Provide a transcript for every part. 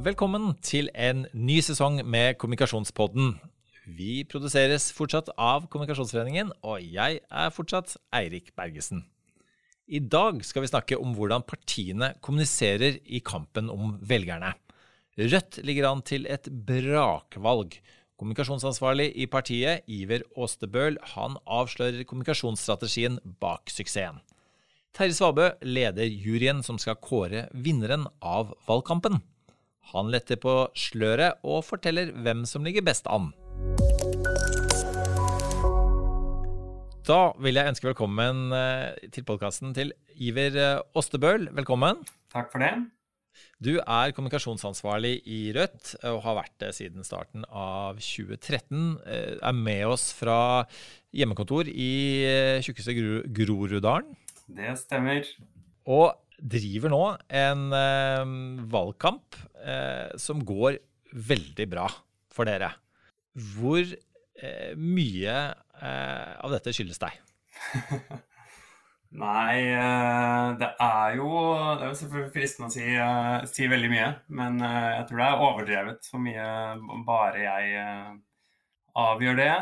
Velkommen til en ny sesong med Kommunikasjonspodden. Vi produseres fortsatt av Kommunikasjonsforeningen, og jeg er fortsatt Eirik Bergesen. I dag skal vi snakke om hvordan partiene kommuniserer i kampen om velgerne. Rødt ligger an til et brakvalg. Kommunikasjonsansvarlig i partiet, Iver Aastebøl, han avslører kommunikasjonsstrategien bak suksessen. Terje Svabø leder juryen som skal kåre vinneren av valgkampen. Han letter på sløret og forteller hvem som ligger best an. Da vil jeg ønske velkommen eh, til podkasten til Iver. Eh, velkommen. Takk for det. Du er kommunikasjonsansvarlig i Rødt og har vært det siden starten av 2013. Eh, er med oss fra hjemmekontor i tjukkeste Groruddalen. Det stemmer. Og driver nå en eh, valgkamp eh, som går veldig bra for dere. Hvor eh, mye eh, av dette skyldes deg? Nei, eh, det er jo Det er jo selvfølgelig fristende å si, eh, si, veldig mye. Men jeg tror det er overdrevet for mye bare jeg avgjør det.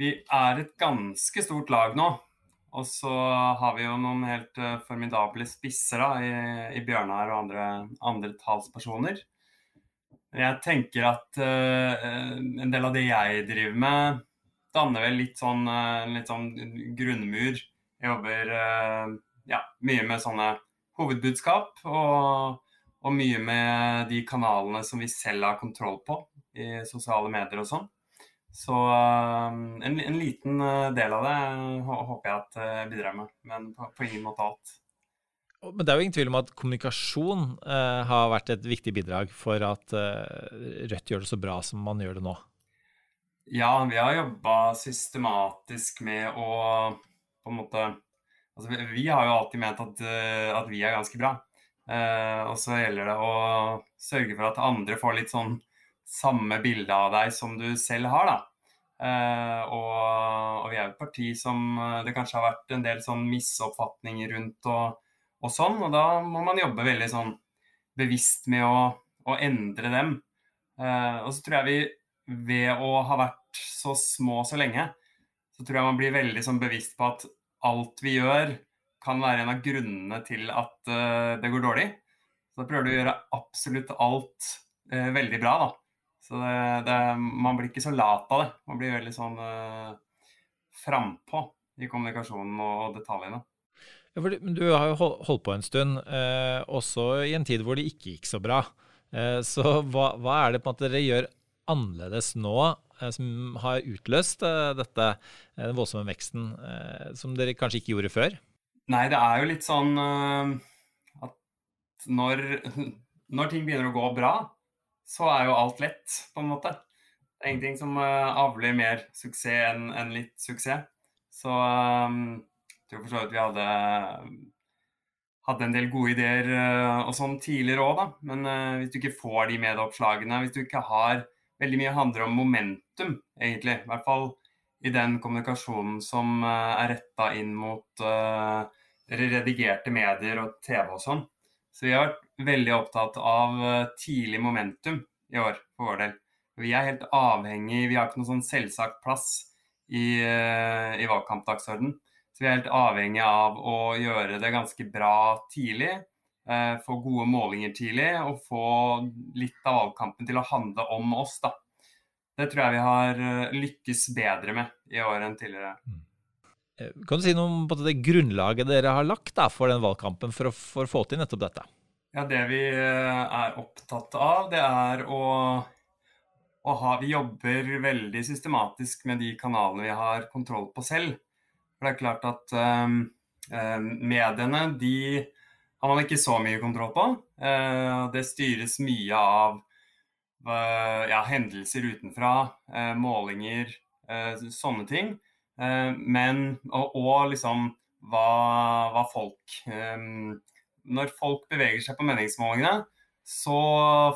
Vi er et ganske stort lag nå. Og så har vi jo noen helt uh, formidable spisser da, i, i Bjørnar og andre, andre talspersoner. Jeg tenker at uh, en del av det jeg driver med, danner vel litt sånn, uh, litt sånn grunnmur. Jeg jobber ja, mye med sånne hovedbudskap, og, og mye med de kanalene som vi selv har kontroll på i sosiale medier og sånn. Så um, en, en, liten uh, del av det håper jeg at jeg bidrar med, men på, på, ingen måte alt. Men det er jo ingen tvil om at kommunikasjon uh, har vært et viktig bidrag for at uh, Rødt gjør det så bra som man gjør det nå? Ja, vi har jobba systematisk med å på en måte altså, vi, vi, har jo alltid ment at, at vi er ganske bra. og så gjelder det å sørge for at andre får litt sånn samme bilde av deg som du selv har. da. Uh, og, og, vi er et parti som eh, det kanskje har vært en del sånn misoppfatninger rundt og, og, sånn, og da må man jobbe veldig sånn bevisst med å, å endre dem. Uh, og så tror jeg vi ved å ha vært så små så lenge, så tror jeg man blir veldig sånn bevisst på at alt vi gjør, kan være en av grunnene til at det går dårlig. Så da prøver du å gjøre absolutt alt veldig bra, da. Så det, det, man blir ikke så lat av det. Man blir veldig sånn uh, frampå i kommunikasjonen og detaljene. Ja, for du, har jo holdt på en stund, eh, også i en tid hvor det ikke gikk så bra. Eh, så hva, hva, er det på en måte dere gjør annerledes nå, eh, som har utløst eh, dette, eh, den voldsomme veksten, som dere kanskje ikke gjorde før? Nei, det er jo litt sånn at når, når ting begynner å gå bra, så er jo alt lett, på en måte. Det er ingenting som uh, avler mer suksess enn en litt suksess. Så um, jeg tror for så vidt vi hadde, hadde en del gode ideer uh, og sånn tidligere òg, da. Men uh, hvis du ikke får de medieoppslagene, hvis du ikke har Veldig mye handler om momentum, egentlig. I hvert fall i den kommunikasjonen som er retta inn mot redigerte medier og TV og sånn. Så vi har vært veldig opptatt av eh, tidlig momentum i år for vår del. Vi er helt avhengig, vi har ikke noen sånn selvsagt plass i, eh, i valgkampdagsorden. Så vi er helt avhengig av å gjøre det ganske bra tidlig. Eh, få gode målinger tidlig og få litt av valgkampen til å handle om oss. da. Det tror jeg vi har lykkes bedre med i år enn tidligere. Mm. Kan du si noe om det grunnlaget dere har lagt da, for den valgkampen for å, for å få til nettopp dette? Ja, Det vi eh, er opptatt av, det er å, å ha Vi jobber veldig systematisk med de kanalene vi har kontroll på selv. For det er klart at um, mediene de har man ikke så mye kontroll på. Uh, det styres mye av uh, ja, hendelser utenfra, uh, målinger, sånne ting. men og, og, liksom hva, hva folk um, når folk beveger seg på meningsmålingene, så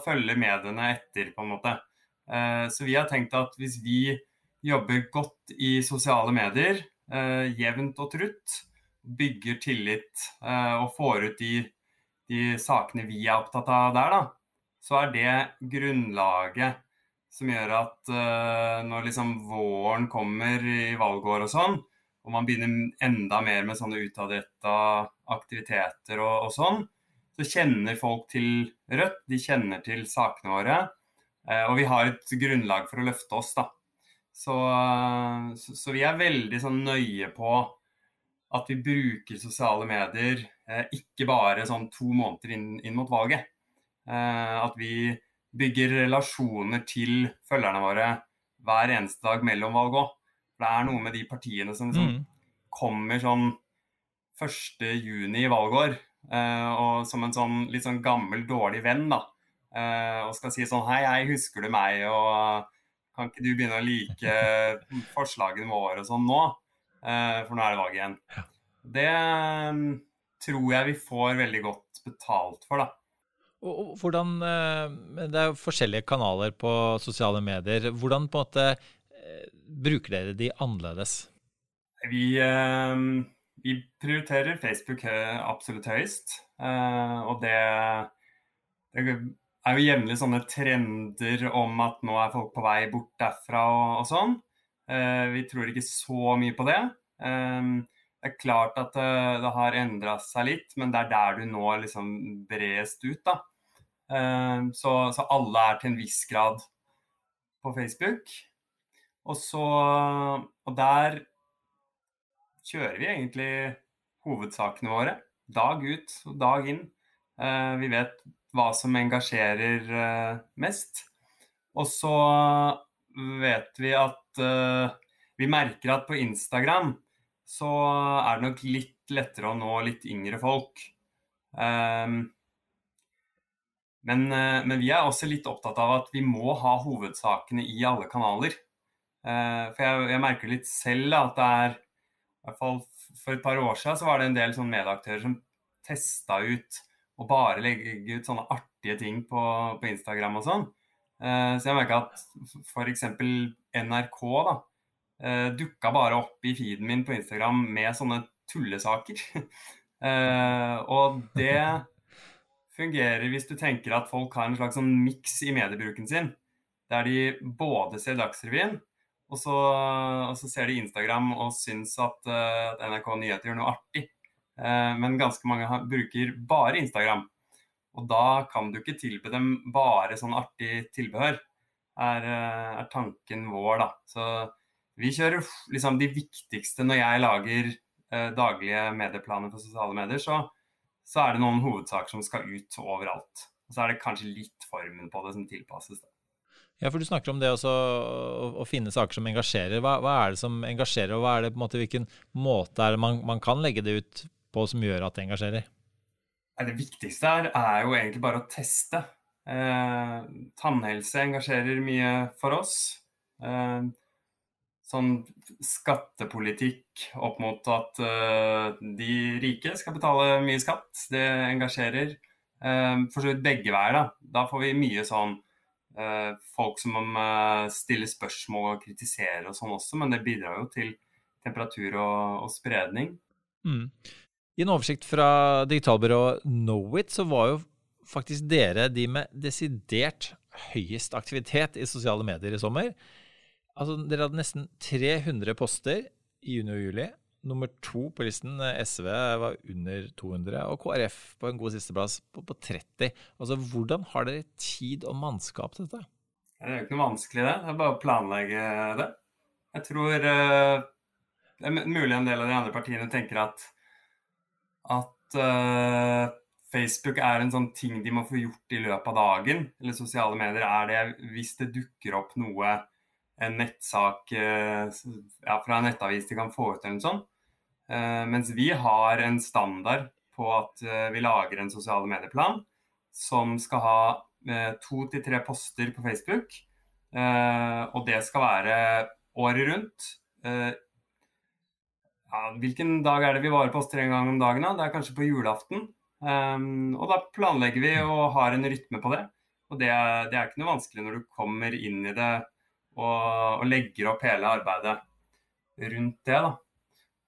følger mediene etter, på en måte. Eh, så vi har tenkt at hvis vi jobber godt i sosiale medier, eh, jevnt og trutt, bygger tillit eh, og får ut de, de sakene vi er opptatt av der, da, så er det grunnlaget som gjør at når liksom våren kommer i valgår og sånn, og man begynner enda mer med sånne utadretta aktiviteter og, og, sånn, så kjenner folk til Rødt, de kjenner til sakene våre. Uh, og vi har et grunnlag for å løfte oss, da. Så, så, så vi er veldig sånn nøye på at vi bruker sosiale medier ikke bare sånn to måneder inn, inn mot valget. at vi bygger relasjoner til følgerne våre hver eneste dag mellom valg òg. For det er noe med de partiene som liksom mm. kommer sånn 1.6 i valgår, eh, og som en sånn litt sånn gammel, dårlig venn, da. Eh, og skal si sånn Hei, hei, husker du meg? Og kan ikke du begynne å like forslagene våre og sånn nå? Eh, for nå er det valg igjen. Det mm, tror jeg vi får veldig godt betalt for, da. Og, hvordan, eh, Det er jo forskjellige kanaler på sosiale medier. Hvordan på en måte eh, bruker dere de annerledes? Vi, eh, vi prioriterer Facebook absolutt høyest. Og det, det er jo jevnlig sånne trender om at nå er folk på vei bort derfra og, og sånn. Vi tror ikke så mye på det. Det er klart at det har endra seg litt, men det er der du nå liksom bredest ut. da. Så, så, alle er til en viss grad på Facebook. Og så Og der kjører vi egentlig hovedsakene våre. Dag ut og dag inn. Ehm, vi vet hva som engasjerer eh, mest. Og så vet vi at eh, Vi merker at på Instagram så er det nok litt lettere å nå litt yngre folk. Men, eh, men, vi er også litt opptatt av at vi må ha hovedsakene i alle kanaler. Eh, for jeg, jeg merker litt selv at det er i hvert fall For et par år siden så var det en del sånn medieaktører som testa ut og bare legge ut sånne artige ting på, på Instagram og sånn. Eh, så jeg merka at f.eks. NRK da, dukka bare opp i feeden min på Instagram med sånne tullesaker. og det fungerer hvis du tenker at folk har en slags sånn miks i mediebruken sin. Der de både ser Dagsrevyen, og så, og så ser de Instagram og syns at, uh, at NRK Nyheter gjør noe artig. Uh, men ganske mange bruker bare Instagram. Og da kan du ikke tilby dem bare sånn artig tilbehør, er, uh, er tanken vår, da. Så vi kjører liksom de viktigste når jeg lager daglige medieplaner for sosiale medier. så så er det noen hovedsaker som skal ut overalt. Og så er det kanskje litt formen på det som tilpasses. Da. Ja, for Du snakker om det også, å, å finne saker som engasjerer. Hva, hva, er det som engasjerer, og hva er det på en måte, hvilken måte er det man, man kan legge det ut på som gjør at det engasjerer? Det viktigste her er jo egentlig bare å teste. Eh, tannhelse engasjerer mye for oss. Eh, sånn skattepolitikk opp mot at eh, de rike skal betale mye skatt. Det engasjerer. Uh, for så vidt begge veier, da. Da får vi mye sånn folk som uh, stiller spørsmål og kritiserer og sånn også, men det bidrar jo til temperatur og, og spredning. Mm. I en oversikt fra digitalbyrået Knowit så var jo faktisk dere de med desidert høyest aktivitet i sosiale medier i sommer. Altså, dere hadde nesten 300 poster i juni og juli. Nummer to på listen, eh, SV, var under 200, og KrF på en god sisteplass på, på 30. Altså, Hvordan har dere tid og mannskap til dette? Det er jo ikke noe vanskelig, det. Det er bare å planlegge det. Jeg tror uh, Det er mulig en del av de andre partiene tenker at, at uh, Facebook er en sånn ting de må få gjort i løpet av dagen. Eller sosiale medier er det hvis det dukker opp noe en nettsak eh, ja, fra en nettavis de kan få ut, eller noe sånt. Eh, mens vi har en standard på at eh, vi lager en sosiale medieplan som skal ha to til tre poster på Facebook. Og det skal være året rundt. Ja, hvilken dag er det vi varer poster en gang om dagen? Da? Det er kanskje på julaften. og da planlegger vi og har en rytme på det. Og det er, det er ikke noe vanskelig når du kommer inn i det og, og legger opp hele arbeidet rundt det. da.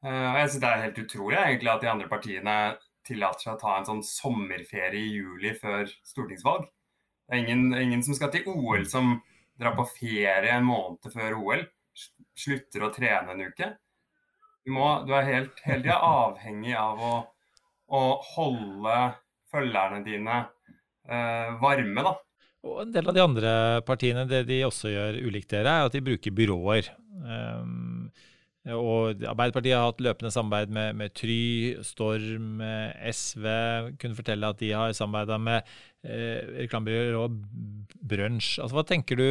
Uh, og jeg synes Det er helt utrolig egentlig at de andre partiene tillater seg å ta en sånn sommerferie i juli før stortingsvalg. Det er ingen, ingen som skal til OL som drar på ferie en måned før OL. Slutter å trene en uke. Du, må, du er helt, helt ja, avhengig av å, å, holde følgerne dine eh, varme, da. Og en del av de andre partiene, det de også gjør ulikt dere, er at de bruker byråer. Um, og Arbeiderpartiet har hatt løpende samarbeid med, med Try, Storm, SV. Kunne fortelle at de har samarbeida med eh, reklamebyrået Brunsj. Altså, hva tenker du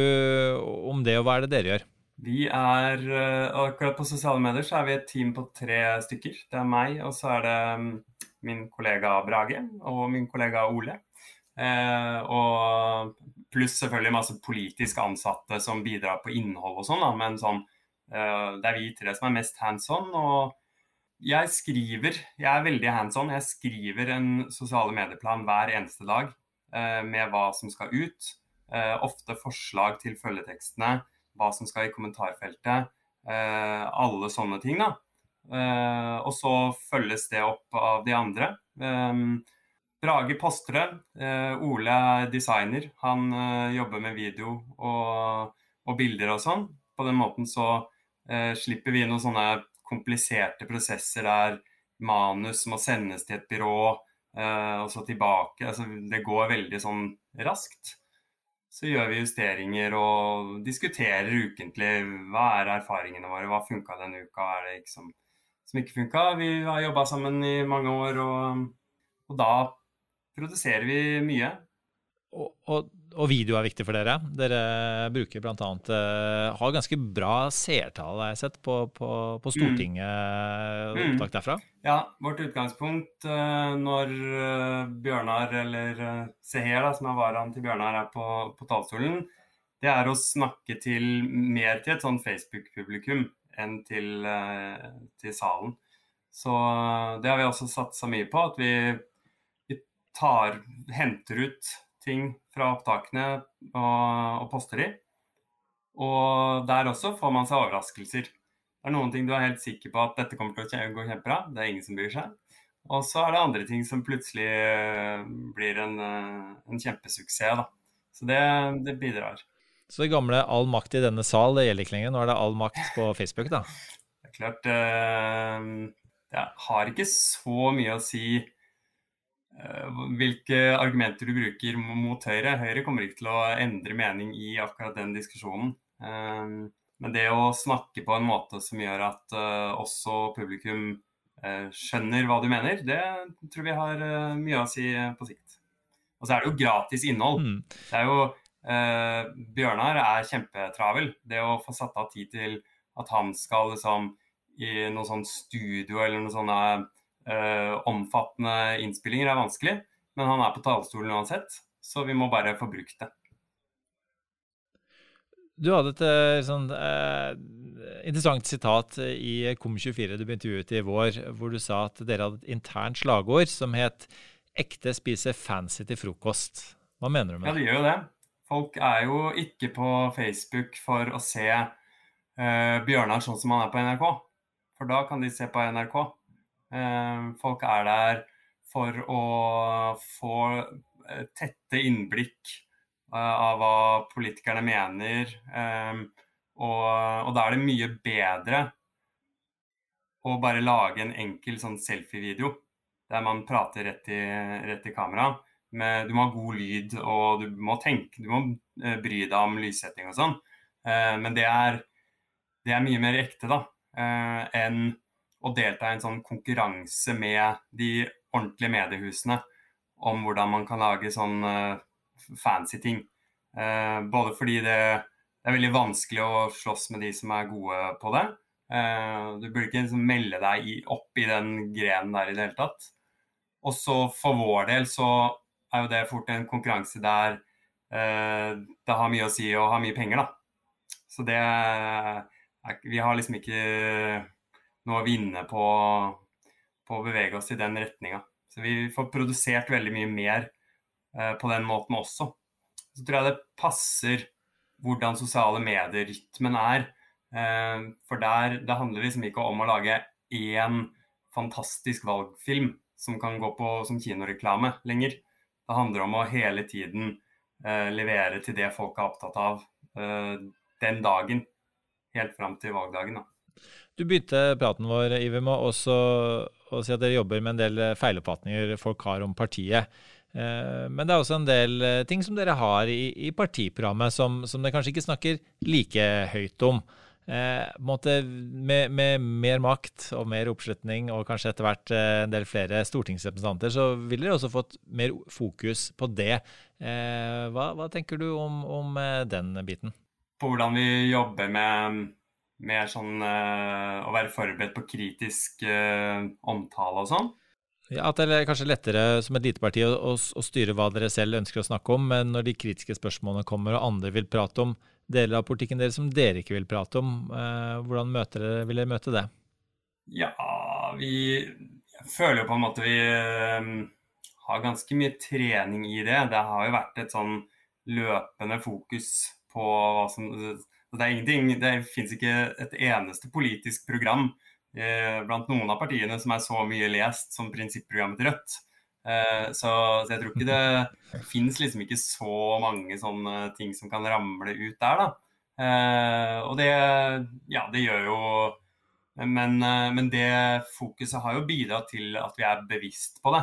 om det, og hva er det dere gjør? Vi er eh, Akkurat på sosiale medier så er vi et team på tre stykker. Det er meg, og så er det mm, min kollega Brage og min kollega Ole. Eh, og pluss selvfølgelig masse politisk ansatte som bidrar på innhold og sånn, men sånn Eh, det er vi tre som er mest hands on. Og jeg skriver, jeg er veldig hands on. Jeg skriver en sosiale medieplan hver eneste dag eh, med hva som skal ut. Ofte forslag til følgetekstene, hva som skal i kommentarfeltet. Alle sånne ting, da. Og så følges det opp av de andre. Brage Postrøm, det. Ole er designer. Han jobber med video og, og bilder og sånn. På den måten så eh, slipper vi noen sånne kompliserte prosesser der manus må sendes til et byrå eh, og så tilbake. Altså, det går veldig sånn raskt. Så gjør vi justeringer og diskuterer ukentlig hva er erfaringene våre, hva funka denne uka, hva er det liksom, som, som ikke funka. Vi har jobba sammen i mange år, og, og da produserer vi mye. Og, og, og, video er viktig for dere. Dere bruker bl.a. Uh, eh, har ganske bra seertall, har jeg sett, på, på, på Stortinget. Mm. Opptak derfra? Ja, vårt utgangspunkt uh, når uh, Bjørnar, eller uh, Seher, da, som er varaen til Bjørnar, er på, på talerstolen, det er å snakke til mer til et sånn Facebook-publikum enn til, til, salen. Så det har vi også satsa mye på. At vi tar, henter ut ting fra opptakene og, og poster de. Og der også får man seg overraskelser. Det er noen ting du er helt sikker på at dette kommer til å gå kjempebra. Det er ingen som bryr seg. Og så er det andre ting som plutselig eh, blir en, eh, en kjempesuksess. Da. Så det, det, bidrar. Så det gamle 'all makt i denne sal' det gjelder ikke lenger? Nå er det all makt på Facebook, da? Det er klart eh, Det har ikke så mye å si Eh, hvilke argumenter du bruker mot Høyre. Høyre kommer ikke til å endre mening i akkurat den diskusjonen. Eh, men det å snakke på en måte som gjør at eh, også publikum skjønner hva du mener, det tror vi har mye å si på sikt. Og så er det jo gratis innhold. Mm. Det er jo eh, Bjørnar er kjempetravel. Det å få satt av tid til at han skal liksom i noe sånn studio eller noe sånne omfattende innspillinger er vanskelig, men han er på talerstolen uansett, så vi må bare få brukt det. Du hadde et eh, sånn, eh, interessant sitat i Kom24 du begynte ut i vår, hvor du sa at dere hadde et internt slagord som het 'Ekte spiser fancy til frokost'. Hva mener du med det? Ja, det gjør jo det. Folk er jo ikke på Facebook for å se uh, Bjørnar sånn som han er på NRK. For da kan de se på NRK. Eh, folk er der for å få eh, tette innblikk eh, av hva politikerne mener. Og, og da er det mye bedre å bare lage en enkel sånn selfie-video der man prater rett i, rett i kamera. Med, du må ha god lyd, og du må tenke, du må bry deg om lyssetting og sånn. men det er, det er, mye mer ekte da, enn å delta i en sånn konkurranse med de ordentlige mediehusene om hvordan man kan lage sånn uh, fancy ting. Uh, både fordi det, er veldig vanskelig å slåss med de som er gode på det. Uh, du burde ikke liksom melde deg opp i den grenen der i det hele tatt. Og så for vår del så er jo det fort en konkurranse der det har mye å si å ha mye penger, da. Så det er, Vi har liksom ikke noe å vinne på, på, å bevege oss i den retninga. Så vi får produsert veldig mye mer eh, på den måten også. Så tror jeg det passer hvordan sosiale medier-rytmen er. Eh, for der, det handler liksom ikke om å lage én fantastisk valgfilm som kan gå på som kinoreklame lenger. Det handler om å hele tiden eh, levere til det folk er opptatt av den dagen, helt fram til valgdagen. Da. Du begynte praten vår Iver, med også å si at dere jobber med en del feiloppfatninger folk har om partiet. Eh, men det er også en del eh, ting som dere har i, i partiprogrammet som, som dere kanskje ikke snakker like høyt om. Eh, med, med, mer makt og mer oppslutning og kanskje etter hvert eh, en del flere stortingsrepresentanter, så ville dere også fått mer fokus på det. Eh, hva, hva, tenker du om, om, eh, den biten? På hvordan vi jobber med, med sånn, å være forberedt på kritisk omtale og sånn? Ja, At det er kanskje lettere som et lite parti å, å, å, styre hva dere selv ønsker å snakke om, men når de kritiske spørsmålene kommer og andre vil prate om deler av politikken deres som dere ikke vil prate om, eh, hvordan dere, vil dere møte det? Ja, vi føler jo på en måte vi eh, har ganske mye trening i det. Det har jo vært et sånn løpende fokus på hva som Det er ingenting, det fins ikke et eneste politisk program Eh, blant noen av partiene som er så mye lest som prinsipprogrammet til Rødt. Eh, så, så, jeg tror ikke det finnes liksom ikke så mange sånne ting som kan ramle ut der, da. Eh, og det, ja, det gjør jo men, men, det fokuset har jo bidratt til at vi er bevisst på det.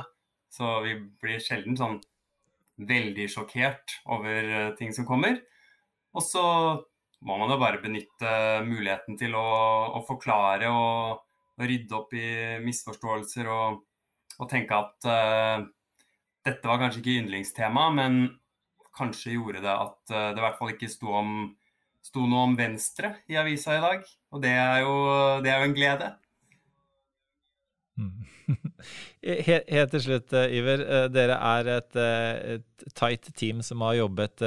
Så vi blir sjelden sånn veldig sjokkert over ting som kommer. Og så må man jo bare benytte muligheten til å, å forklare og, og, rydde opp i misforståelser og, og tenke at uh, dette var kanskje ikke yndlingstema, men kanskje gjorde det at uh, det i hvert fall ikke sto, om, sto noe om Venstre i avisa i dag. Og det er jo, det er jo en glede. Mm. Helt, til slutt, eh, Iver. Dere er et, et tight team som har jobbet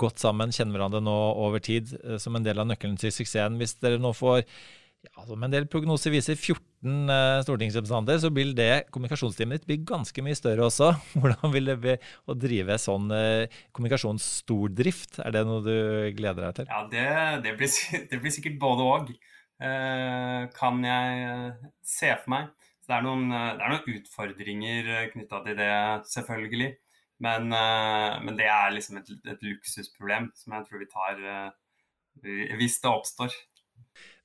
godt sammen, kjenner hverandre nå over tid eh, som en del av nøkkelen til suksessen. Hvis dere nå får ja, som en del prognoser viser, 14 uh, stortingsrepresentanter, så vil det kommunikasjonsteamet ditt bli ganske mye større også. Hvordan vil det bli å drive sånn uh, kommunikasjonsstordrift? Er det noe du gleder deg til? Ja, det, det, blir, det blir, sikkert både òg, uh, kan jeg se for meg. Det er noen, det er noen utfordringer knytta til det, selvfølgelig. Men, uh, men, det er liksom et, et, luksusproblem som jeg tror vi tar uh, hvis det oppstår.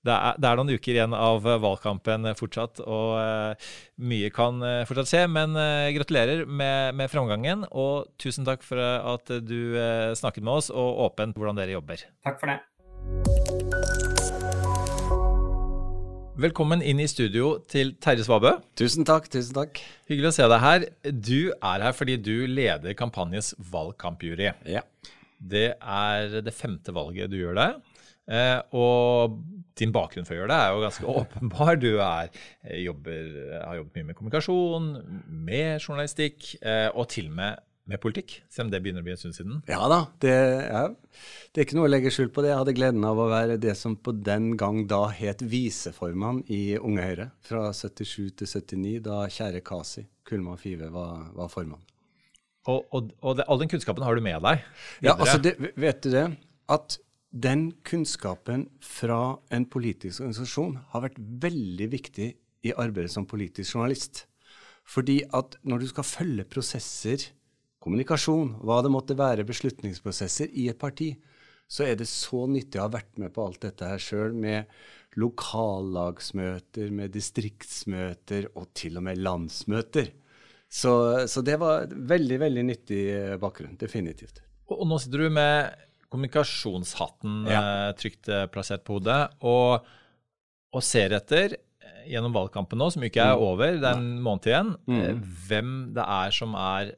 Det er, det er, noen uker igjen av valgkampen fortsatt, og mye kan fortsatt skje. Men gratulerer med, med, framgangen, og tusen takk for at du snakket med oss og åpent hvordan dere jobber. Takk for det. Velkommen inn i studio til Terje Svabø. Tusen takk. tusen takk. Hyggelig å se deg her. Du er her fordi du leder kampanjens valgkampjury. Ja. Det er det femte valget du gjør det. Eh, og din bakgrunn for å gjøre det er jo ganske åpenbar. Du er, eh, jobber, har jobbet mye med kommunikasjon, med journalistikk, eh, og til og med med politikk, selv om det begynner å bli en stund siden? Ja da, det, ja. det, er ikke noe å legge skjul på det. Jeg hadde gleden av å være det som på den gang da het viseformann i Unge Høyre, fra 77 til 79, da kjære Kasi Kulma Five var, var formann. Og, og, og det, all den kunnskapen har du med deg? Videre. Ja, altså det, vet du det? At den kunnskapen fra en politisk organisasjon har vært veldig viktig i arbeidet som politisk journalist. Fordi at når du skal følge prosesser kommunikasjon, hva det måtte være beslutningsprosesser i et parti, så er det så nyttig å ha vært med på alt dette her sjøl, med lokallagsmøter, med distriktsmøter og til og med landsmøter. Så, så det var veldig, veldig nyttig eh, bakgrunn. Definitivt. Og, og nå sitter du med kommunikasjonshatten ja. Eh, trygt eh, plassert på hodet, og, og ser etter gjennom valgkampen nå, som ikke er mm. over, det er en måned igjen, mm. hvem det er som er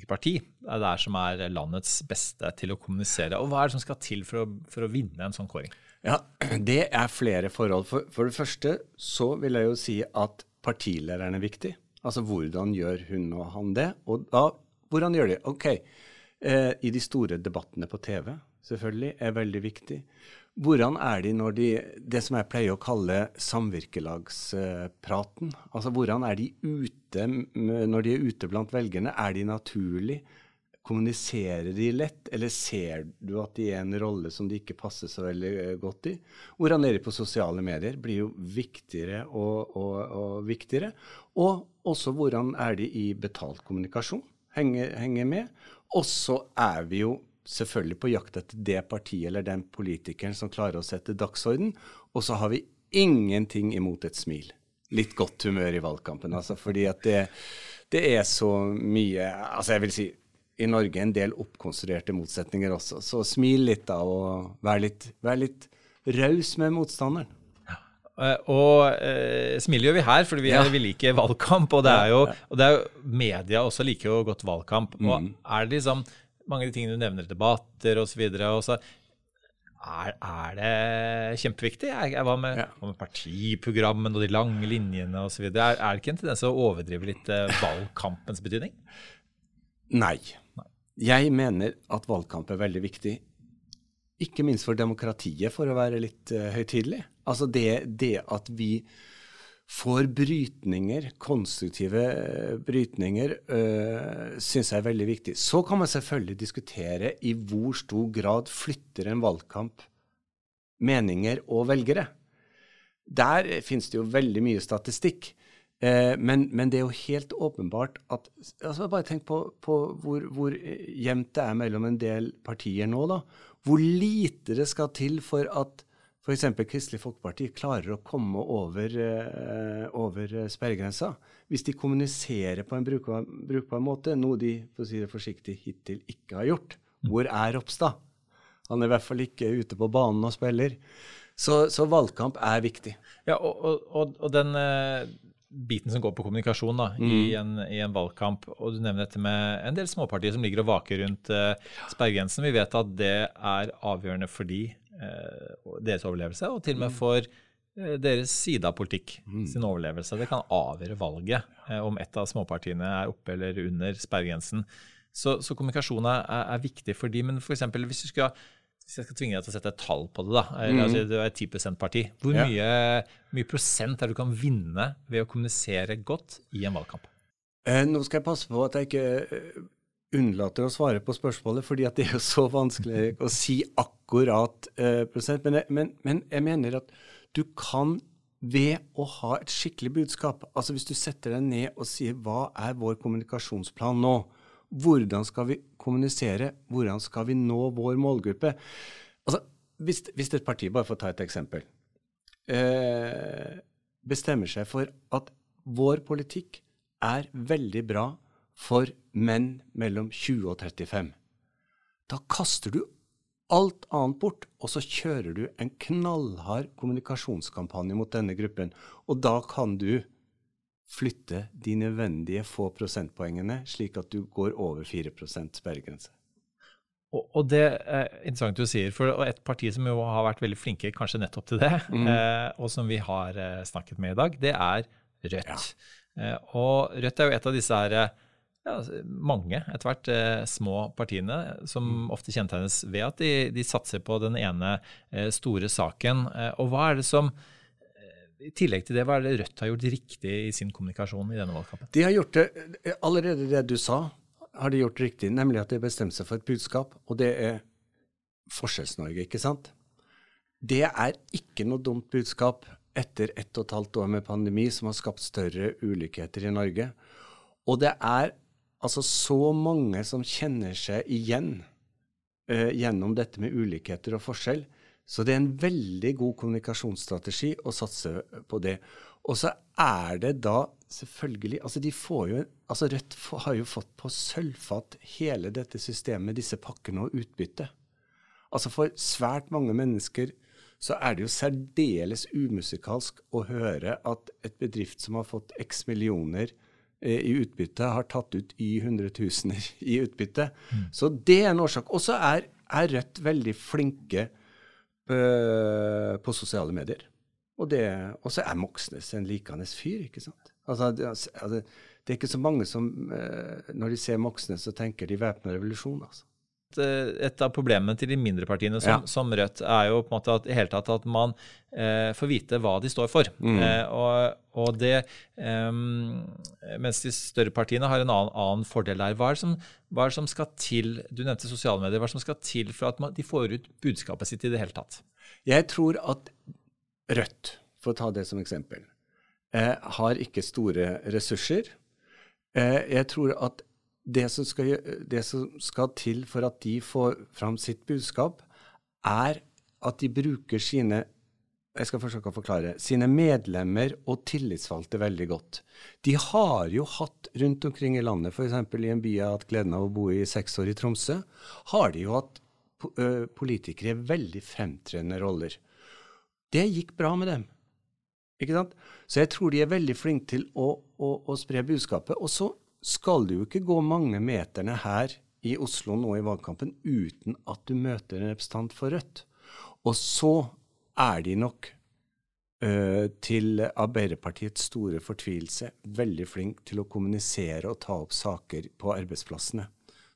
hvilket parti er det som er landets beste til å kommunisere? Og hva er det som skal til for å, for å vinne en sånn kåring? Ja, Det er flere forhold. For, for, det første så vil jeg jo si at partilederen er viktig. Altså hvordan gjør hun og han det? Og da, hvordan gjør de? Ok, eh, i de store debattene på TV selvfølgelig er veldig viktig. Hvordan er de når de Det som jeg pleier å kalle samvirkelagspraten. Altså hvordan er de ute når de er ute blant velgerne? Er de naturlig? Kommuniserer de lett, eller ser du at de er en rolle som de ikke passer så veldig eh, godt i? Hvordan er de på sosiale medier? Blir jo viktigere og, og, og viktigere. Og også hvordan er de i betalt kommunikasjon? Henger, henger med. Og så er vi jo selvfølgelig på jakt etter det partiet eller den politikeren som klarer å sette dagsorden. Og så har vi ingenting imot et smil. Litt godt humør i valgkampen, altså. Fordi at det, det er så mye Altså, jeg vil si i Norge en del oppkonstruerte motsetninger også. Så smil litt, da, og vær litt, vær litt raus med motstanderen. Uh, og uh, smil gjør vi her, fordi vi, ja. vi liker valgkamp. Og det er jo, og det er jo media også liker jo godt valgkamp. Mm. Og er det liksom mange av de tingene du nevner, debatter osv. Er, er det kjempeviktig? Var med, ja. med partiprogrammene og de lange linjene osv. Er, er det ikke en tendens å overdrive litt uh, valgkampens betydning? Nei. Jeg mener at valgkamp er veldig viktig. Ikke minst for demokratiet, for å være litt uh, høytidelig. Altså det, det at vi får brytninger, konstruktive eh, brytninger, øh, syns jeg er veldig viktig. Så kan man selvfølgelig diskutere i hvor stor grad flytter en valgkamp meninger og velgere. Der finnes det jo veldig mye statistikk. Eh, men, men, det er jo helt åpenbart at altså Bare tenk på, på hvor, hvor, jevnt det er mellom en del partier nå. da. Hvor lite det skal til for at f.eks. Kristelig Folkeparti klarer å komme over, uh, over sperregrensa hvis de kommuniserer på en brukbar, brukbar, måte, noe de for å si det forsiktig, hittil ikke har gjort. Hvor er Ropstad? Han er i hvert fall ikke ute på banen og spiller. Så, så valgkamp er viktig. Ja, Og, og, og den uh, biten som går på kommunikasjon da, mm. i, en, i, en, valgkamp, og du nevner dette med en del småpartier som ligger og vaker rundt uh, sperregrensen. Vi vet at det er avgjørende for de Eh, deres overlevelse, og til og med mm. for eh, deres side av politikk mm. sin overlevelse. Det kan avgjøre valget eh, om et av småpartiene er oppe eller under sperregrensen. Så, så kommunikasjon er, er, viktig for de, men f.eks. hvis du skal hvis jeg skal tvinge deg til å sette et tall på det, da. Mm. Altså, du er et 10 %-parti. Hvor ja. mye, mye, prosent er det du kan vinne ved å kommunisere godt i en valgkamp? Eh, nå skal jeg passe på at jeg ikke unnlater å svare på spørsmålet, fordi det er jo så vanskelig å si akkurat eh, prosent. Men, men, men, jeg mener at du kan ved å ha et skikkelig budskap altså Hvis du setter deg ned og sier hva er vår kommunikasjonsplan nå? Hvordan skal vi kommunisere? Hvordan skal vi nå vår målgruppe? Altså, hvis, hvis et parti, bare for å ta et eksempel, eh, bestemmer seg for at vår politikk er veldig bra for menn mellom 20 og 35. Da kaster du alt annet bort, og så kjører du en knallhard kommunikasjonskampanje mot denne gruppen. Og da kan du flytte de nødvendige få prosentpoengene, slik at du går over 4 sperregrense. Og, og, det er interessant du sier, for et parti som jo har vært veldig flinke kanskje nettopp til det, mm. eh, og som vi har eh, snakket med i dag, det er Rødt. Ja. Eh, og Rødt er jo et av disse her ja, altså, mange etter hvert eh, små partiene, som mm. ofte kjennetegnes ved at de, de, satser på den ene eh, store saken. Eh, og hva er det som eh, i tillegg til det, hva er det Rødt har gjort riktig i sin kommunikasjon i denne valgkampen? De har gjort det, eh, Allerede det du sa, har de gjort riktig, nemlig at de har bestemt seg for et budskap. Og det er Forskjells-Norge, ikke sant? Det er ikke noe dumt budskap etter ett og et halvt år med pandemi som har skapt større ulikheter i Norge. Og det er altså så mange som kjenner seg igjen uh, gjennom dette med ulikheter og forskjell. Så det er en veldig god kommunikasjonsstrategi å satse på det. Og så er det da selvfølgelig altså de får jo, altså Rødt har jo fått på sølvfat hele dette systemet, disse pakkene og utbytte. Altså For svært mange mennesker så er det jo særdeles umusikalsk å høre at et bedrift som har fått x millioner i utbytte, har tatt ut i hundretusener i utbytte. Mm. Så det er en årsak. Og så er, er, Rødt veldig flinke uh, på sosiale medier. Og så er Moxnes en likende fyr, ikke sant. Altså, det, altså, det, er ikke så mange som, uh, når de ser Moxnes, så tenker de væpna revolusjon, altså. Eh, et av problemene til de mindre partiene som, ja. som, Rødt er jo på en måte at, i hele tatt at man eh, får vite hva de står for. Mm. Eh, og, og, det eh, Mens de større partiene har en annen, annen fordel der. Hva er, som, hva er, det som, skal til Du nevnte sosiale medier. Hva er det som skal til for at man, de får ut budskapet sitt i det hele tatt? Jeg tror at Rødt, for å ta det som eksempel, eh, har ikke store ressurser. Eh, jeg tror at det som, skal, det som skal til for at de får fram sitt budskap, er at de bruker sine jeg skal forsøke å forklare, sine medlemmer og tillitsvalgte veldig godt. De har jo hatt rundt omkring i landet, f.eks. i en by jeg har hatt gleden av å bo i seks år i Tromsø, har de jo hatt politikere i veldig fremtredende roller. Det gikk bra med dem. Ikke sant? Så jeg tror de er veldig flinke til å, å, å spre budskapet. Og så skal du jo ikke gå mange meterne her i Oslo nå i valgkampen uten at du møter en representant for Rødt. Og så er de nok uh, til Arbeiderpartiets store fortvilelse veldig flinke til å kommunisere og ta opp saker på arbeidsplassene.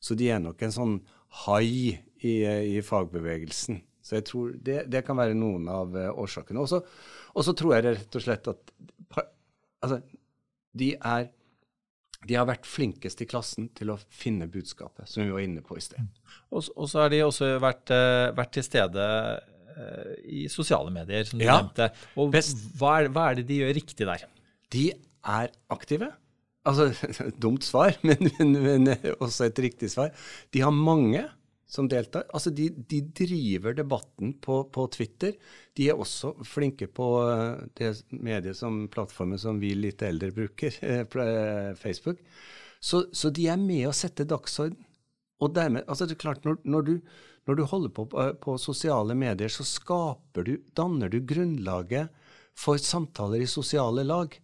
Så de er nok en sånn hai i, i fagbevegelsen. Så jeg tror det, det kan være noen av uh, årsakene. Og så tror jeg rett og slett at altså, de er de har vært flinkest i klassen til å finne budskapet, som vi var inne på i sted. Og, og så har de også vært, uh, vært til stede uh, i sosiale medier, som du ja, nevnte. Og hva er, hva er, det de gjør riktig der? De er aktive. Altså, dumt svar, men, men, men også et riktig svar. De har mange som deltar. Altså, de, de driver debatten på, på, Twitter. De er også flinke på eh, det mediet som plattformen som vi litt eldre bruker, eh, eh, Facebook. Så, så, de er med å sette dagsorden. Og dermed, altså det er klart, når, når, du, når du, holder på, på på sosiale medier, så skaper du, danner du grunnlaget for samtaler i sosiale lag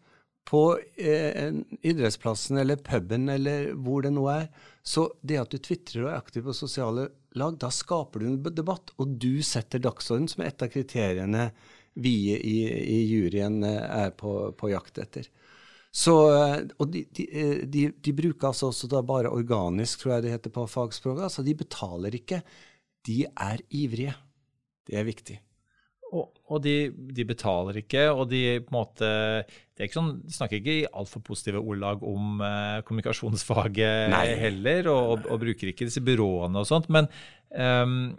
på eh, idrettsplassen eller puben eller hvor det nå er. Så det at du tvitrer og er aktiv på sosiale lag, da skaper du en debatt, og du setter dagsorden, som er et av kriteriene vi i, i juryen eh, er på, på, jakt etter. Så, eh, og de, de, eh, de, de, bruker altså også da bare organisk, tror jeg det heter på fagspråket. Altså de betaler ikke. De er ivrige. Det er viktig. Og, og de, de, betaler ikke, og de på en måte det er ikke sånn, De snakker ikke i altfor positive ordlag om eh, kommunikasjonsfaget Nei. heller, og, og, bruker ikke disse byråene og sånt. Men, um,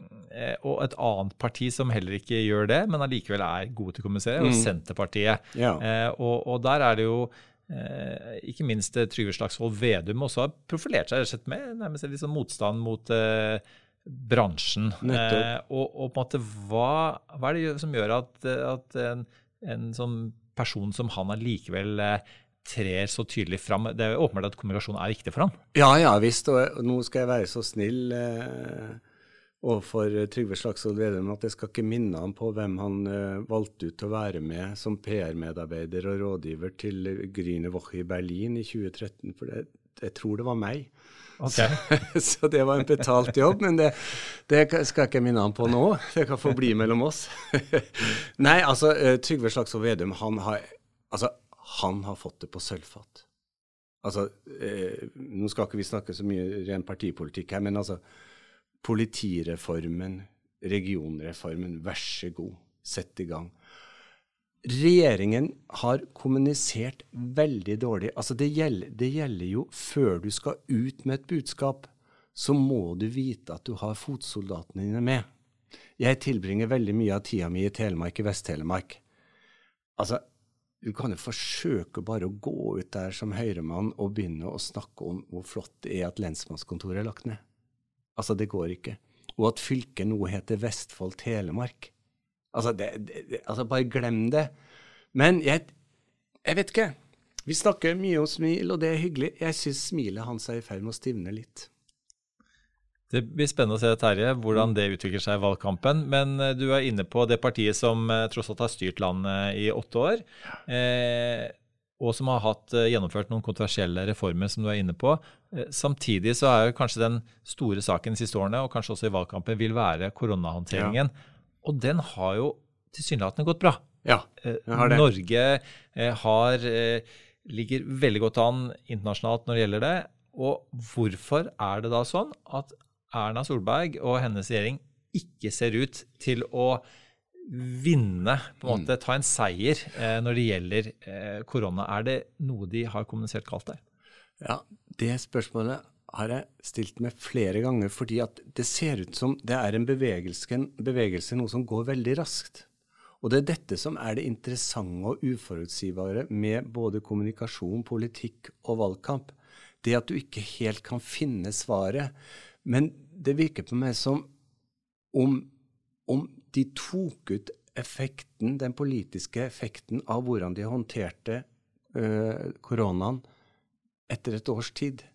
og et annet parti som heller ikke gjør det, men allikevel er gode til å kommunisere, er mm. Senterpartiet. Ja. Eh, og, og, der er det jo eh, ikke minst Trygve Slagsvold Vedum også har profilert seg og med nærmest litt sånn motstand mot eh, bransjen. Eh, og, og, på en måte, hva, hva, er det som gjør at, at en, en sånn person som han allikevel eh, trer så tydelig fram? Det er jo åpenbart at kommunikasjon er viktig for han. Ja, ja visst. Og nå skal jeg være så snill eh, overfor Trygve Slagsvold Vedum at jeg skal ikke minne ham på hvem han eh, valgte ut til å være med som PR-medarbeider og rådgiver til Grüne Woche i Berlin i 2013. For det, jeg tror det var meg. Okay. Så, så, det var en betalt jobb, men det, det skal jeg ikke minne han på nå. Det kan få bli mellom oss. Nei, altså, eh, Trygve Slagsvold Vedum, han har, altså, han har fått det på sølvfat. Altså, eh, nå skal ikke vi snakke så mye ren partipolitikk her, men altså Politireformen, regionreformen, vær så god, sett i gang. Regjeringen har kommunisert veldig dårlig. Altså det gjelder, det gjelder, jo før du skal ut med et budskap, så må du vite at du har fotsoldatene dine med. Jeg tilbringer veldig mye av tida mi i Telemark, i Vest-Telemark. Altså, du kan jo forsøke bare å gå ut der som høyremann og begynne å snakke om hvor flott det er at lensmannskontoret er lagt ned. Altså, det går ikke. Og at fylket nå heter Vestfold Telemark. Altså, det, det, altså bare glem det. Men jeg, jeg vet ikke. Vi snakker mye om smil, og det er hyggelig. Jeg syns smilet hans er i ferd med å stivne litt. Det blir spennende å se, Terje, hvordan det utvikler seg i valgkampen. Men eh, du er inne på det partiet som eh, tross alt har styrt landet i åtte år. Eh, og som har hatt, eh, gjennomført noen kontroversielle reformer, som du er inne på. Samtidig så er jo kanskje den store saken de siste årene, og kanskje også i valgkampen, vil være koronahåndteringen. Ja. Og den har jo tilsynelatende gått bra. Ja, jeg har det. Norge eh, har, eh, ligger veldig godt an internasjonalt når det gjelder det. Og hvorfor er det da sånn at Erna Solberg og hennes regjering ikke ser ut til å vinne, på en måte mm. ta en seier eh, når det gjelder korona? Er det noe de har kommunisert galt der? Ja, det spørsmålet har jeg stilt meg flere ganger, fordi at det ser ut som det er en bevegelse, en bevegelse noe som går veldig raskt. Og det er dette som er det interessante og uforutsigbare med både kommunikasjon, politikk og valgkamp. Det at du ikke helt kan finne svaret. Men det virker på meg som om, om de tok ut effekten, den politiske effekten av hvordan de håndterte øh, koronaen etter et års tid.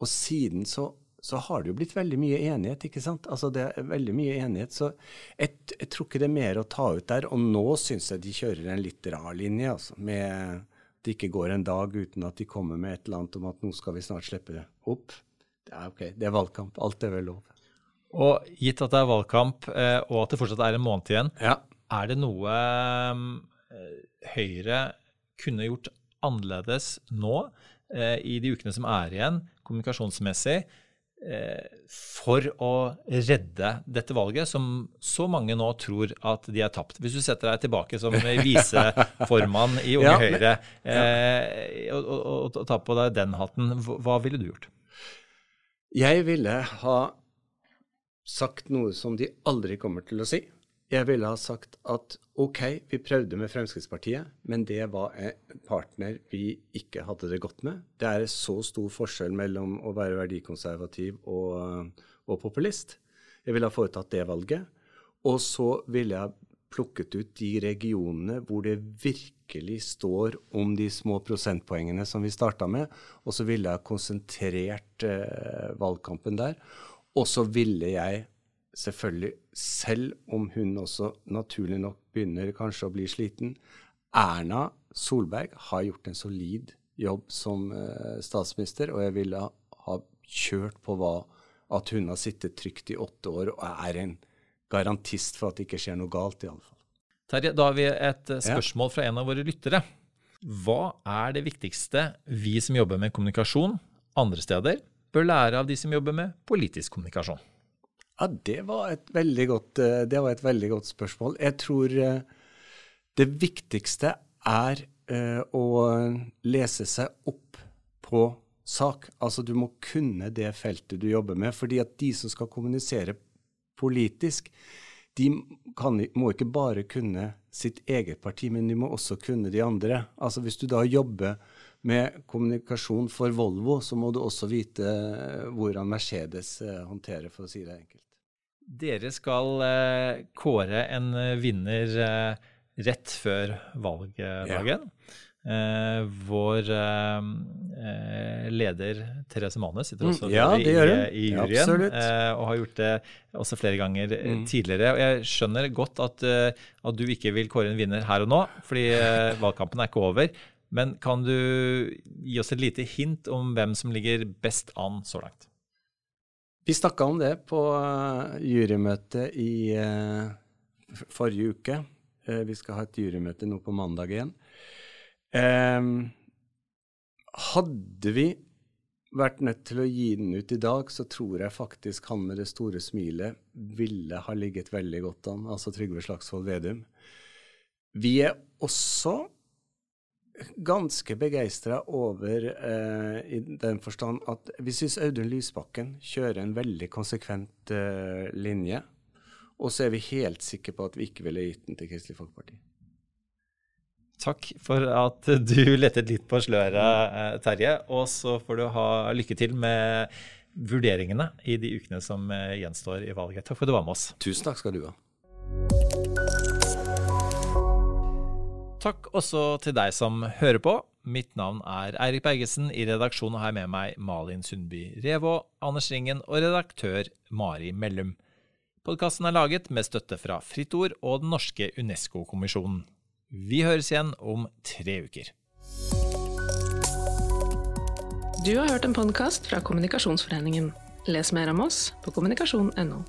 Og siden så så har det jo blitt veldig mye enighet, ikke sant? Altså det er veldig mye enighet, så jeg, jeg tror ikke det er mer å ta ut der. Og nå syns jeg de kjører en litt rar linje, altså. Med det ikke går en dag uten at de kommer med et eller annet om at nå skal vi snart slippe det opp. Det er ok, det er valgkamp. Alt er vel lov. Og gitt at det er valgkamp, eh, og at det fortsatt er en måned igjen, ja. er det noe eh, Høyre kunne gjort annerledes nå, eh, i de ukene som er igjen, kommunikasjonsmessig, for å redde dette valget, som så mange nå tror at de er tapt. Hvis du setter deg tilbake som viseformann i Unge ja, Høyre ja. og, og, og, tar på deg den hatten, hva ville du gjort? Jeg ville ha sagt noe som de aldri kommer til å si. Jeg ville ha sagt at OK, vi prøvde med Fremskrittspartiet, men det var en partner vi ikke hadde det godt med. Det er så stor forskjell mellom å være verdikonservativ og, og populist. Jeg ville ha foretatt det valget. Og så ville jeg plukket ut de regionene hvor det virkelig står om de små prosentpoengene som vi starta med, og så ville jeg konsentrert eh, valgkampen der. Og så ville jeg selvfølgelig, selv om hun også naturlig nok begynner kanskje å bli sliten Erna Solberg har gjort en solid jobb som uh, statsminister, og jeg ville ha, kjørt på hva at hun har sittet trygt i åtte år og er en garantist for at det ikke skjer noe galt, i alle fall. Terje, da har vi et eh, spørsmål fra en av våre lyttere. Hva er det viktigste vi som jobber med kommunikasjon andre steder, bør lære av de som jobber med politisk kommunikasjon? Ja, det var godt, eh, det var et veldig godt spørsmål. Jeg tror eh, det viktigste er eh, å lese seg opp på sak. Altså du må kunne det feltet du jobber med. fordi at de som skal kommunisere politisk, de kan, må ikke bare kunne sitt eget parti, men de må også kunne de andre. Altså Hvis du da jobber med kommunikasjon for Volvo, så må du også vite hvordan Mercedes håndterer, for å si det enkelt. Dere skal eh, kåre en eh, vinner eh, rett før valgdagen. Ja. Eh, vår eh, leder Therese Mane sitter også mm, ja, i, i, juryen ja, og har gjort det også flere ganger mm. tidligere. Og jeg skjønner godt at, at, du ikke vil kåre en vinner her og nå, fordi valgkampen er ikke over. Men kan du gi oss et lite hint om hvem som ligger best an så langt? Vi snakka om det på uh, jurymøtet i uh, forrige uke. Uh, vi skal ha et jurymøte nå på mandag igjen. Um, hadde vi vært nødt til å gi den ut i dag, så tror jeg faktisk han med det store smilet ville ha ligget veldig godt an, altså Trygve Slagsvold Vedum. Vi er også ganske begeistra over eh, i den forstand at vi syns Audun Lysbakken kjører en veldig konsekvent eh, linje. Og så er vi helt sikre på at vi ikke ville gitt den til Kristelig Folkeparti. Takk for at du lettet litt på sløret, eh, Terje. Og så får du ha lykke til med vurderingene i de ukene som eh, gjenstår i valget. Takk for at du var med oss. Tusen takk skal du ha. Takk også til deg som hører på. Mitt navn er Eirik Bergesen. I redaksjonen har jeg med meg Malin Sundby Revå, Anders Ringen og redaktør Mari Mellum. Podkasten er laget med støtte fra Fritt Ord og Den norske UNESCO-kommisjonen. Vi høres igjen om tre uker. Du har hørt en podkast fra Kommunikasjonsforeningen. Les mer om oss på kommunikasjon.no.